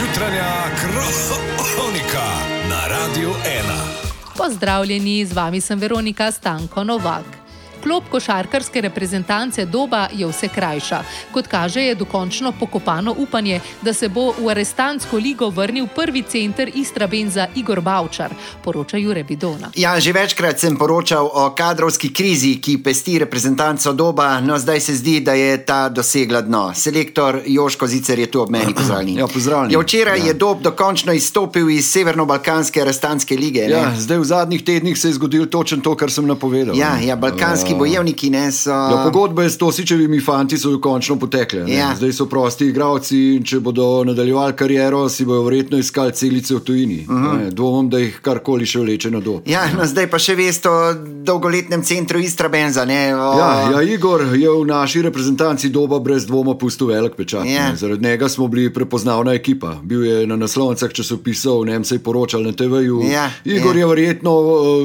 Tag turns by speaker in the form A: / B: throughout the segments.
A: Jutranja kronika na Radiu 1.
B: Pozdravljeni, z vami sem Veronika Stanko Novak. Klop košarkarske reprezentance Doba je vse krajša. Kot kaže, je dokončno pokopano upanje, da se bo v Arestansko ligo vrnil prvi center Istrabenza Igor Bavčar, poroča Jure Bidona.
C: Ja, že večkrat sem poročal o kadrovski krizi, ki pesti reprezentanco doba, no zdaj se zdi, da je ta dosegla dno. Selektor Joško Zicer je tu ob meni pozdravljen.
D: Ja, pozdravljeni.
C: Ja, včeraj
D: Ja.
C: je dob dokončno izstopil iz Severno-Balkanske Arestanske lige. ne?
D: Ja, zdaj v zadnjih tednih se je zgodilo točno to, kar sem napovedal.
C: Ja, ja, balkanski
D: Ja.
C: bojevniki ne so.
D: Ja, pogodbe s Tosičevimi fanti so končno potekle. ne.
C: Ja.
D: Zdaj so prosti igravci in če bodo nadaljevali kariero, si bodo verjetno iskali celice v tujini. Uh -huh. Dvomim, da jih karkoli še vleče na do.
C: Ja, no zdaj pa še veste o dolgoletnem centru Istrabenza. Ne, o...
D: Ja, ja, Igor je v naši reprezentanci doba brez dvoma pustil velik pečat.
C: Ja.
D: ne. Zaradi njega smo bili prepoznavna ekipa. Bil je na naslovnicah časopisov, ne vem, se je poročal na TV-ju.
C: Ja,
D: Igor
C: ja.
D: je verjetno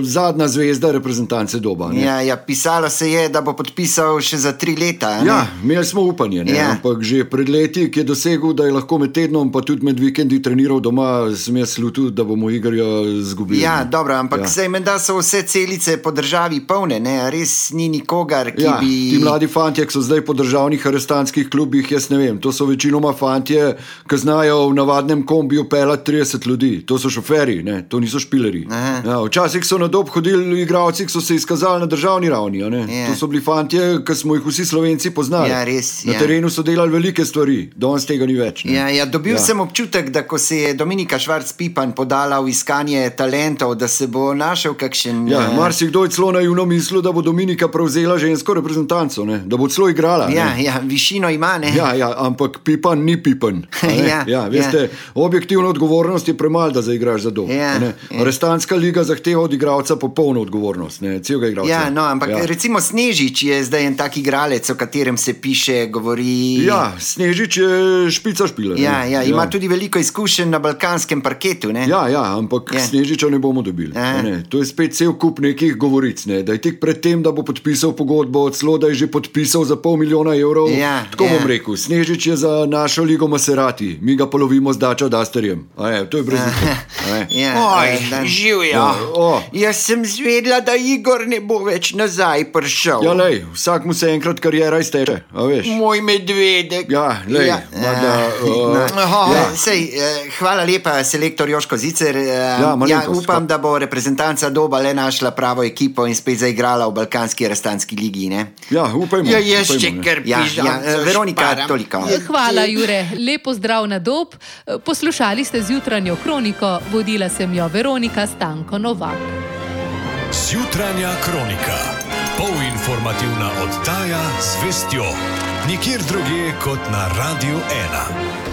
D: zadnja zvezda reprezentance doba. ne.
C: Ja, ja, pisalo se je, da bo podpisal še za tri leta. ne?
D: Ja, imeli smo upanje, ne?
C: Ja.
D: ampak že pred leti, je dosegel, da je lahko med tednom, pa tudi med vikendi treniral doma, jaz slutil, da bomo Igorja izgubili.
C: Ja, dobro, ampak
D: Ja.
C: sej menda so vse celice po državi polne, ne? res ni nikogar, ki
D: Ja,
C: bi.
D: ti mladi fanti, ki so zdaj po državnih arestantskih klubih, jaz ne vem, to so večinoma fantje, ki znajo v navadnem kombiju pelati 30 ljudi, to so šoferji, ne? to niso špileri.
C: Aha.
D: Ja, včasih so na dob hodili igravci, ki so se izkazali na državni ravni. Ne.
C: Ja.
D: To so bili fantje, ki smo jih vsi slovenci poznali.
C: Ja, res,
D: na
C: ja.
D: terenu so delali velike stvari, danes tega ni več. ne.
C: Ja, ja, dobil
D: Ja.
C: sem občutek, da ko se je Dominika Švarc-Pipan podala v iskanje talentov, da se bo našel kakšen.
D: Ja,
C: eh,
D: marsikdo je celo naivno mislil, da bo Dominika prevzela žensko reprezentanco, ne? da bo celo igrala. ne.
C: ja, ja, višino ima, ne?
D: Ja, ja, ampak pipan ni pipan.
C: Ja,
D: ja, veste, ja. objektivna odgovornost je premalo, da zaigraš za dom.
C: Ja, ja.
D: Arestantska liga zahteva od igralca popolno odgovornost, ne, celega igralca.
C: Ja, no, ampak
D: ja.
C: Ja. recimo Snežič je zdaj en tak igralec, o katerem se piše, govori.
D: Ja, Snežič je špica špila.
C: ja, ja ima tudi veliko izkušenj na balkanskem parketu. Ne?
D: Ja, ja, ampak
C: Ja.
D: ja. Snežiča ne bomo dobili.
C: Ja.
D: a Ne. To je spet cel kup nekih govoric. Ne. Da je tik pred tem, da bo podpisal pogodbo, celo da je že podpisal za pol milijona evrov.
C: Ja,
D: Tako
C: ja.
D: bom rekel, Snežič je za našo ligo Maserati, mi ga polovimo z Dačo Dasterjem. A Je, to je brez
C: Ja,
E: Oj, živijo.
D: Ja.
C: Jaz sem zvedla, da Igor ne bo več nazaj prišel.
D: Ja, lej, vsak mu se enkrat karijera izteče, a veš.
E: Moj medvedek.
D: Ja, lej,
C: Ja, eh,
D: uh,
C: no,
E: Aha.
C: ja. Sej, eh, hvala lepa, selektor Joško Zicer. Eh,
D: Ja,
C: ja, upam, da bo reprezentanca Doba le našla pravo ekipo in spet zaigrala v Balkanski restanski ligi. Ne?
D: ja, upajmo.
E: Ja, jaz
D: upajmo,
E: še kar
C: Ja,
E: pižam.
C: ja, eh, Veronika, toliko.
B: Hvala, Jure. Lepo zdrav na dob. Poslušali ste zjutranjo kroniko, vodila sem jo Veronika Stanko Novak.
A: Jutranja kronika. Polinformativna oddaja z vestjo. Nikjer drugje kot na Radiu 1.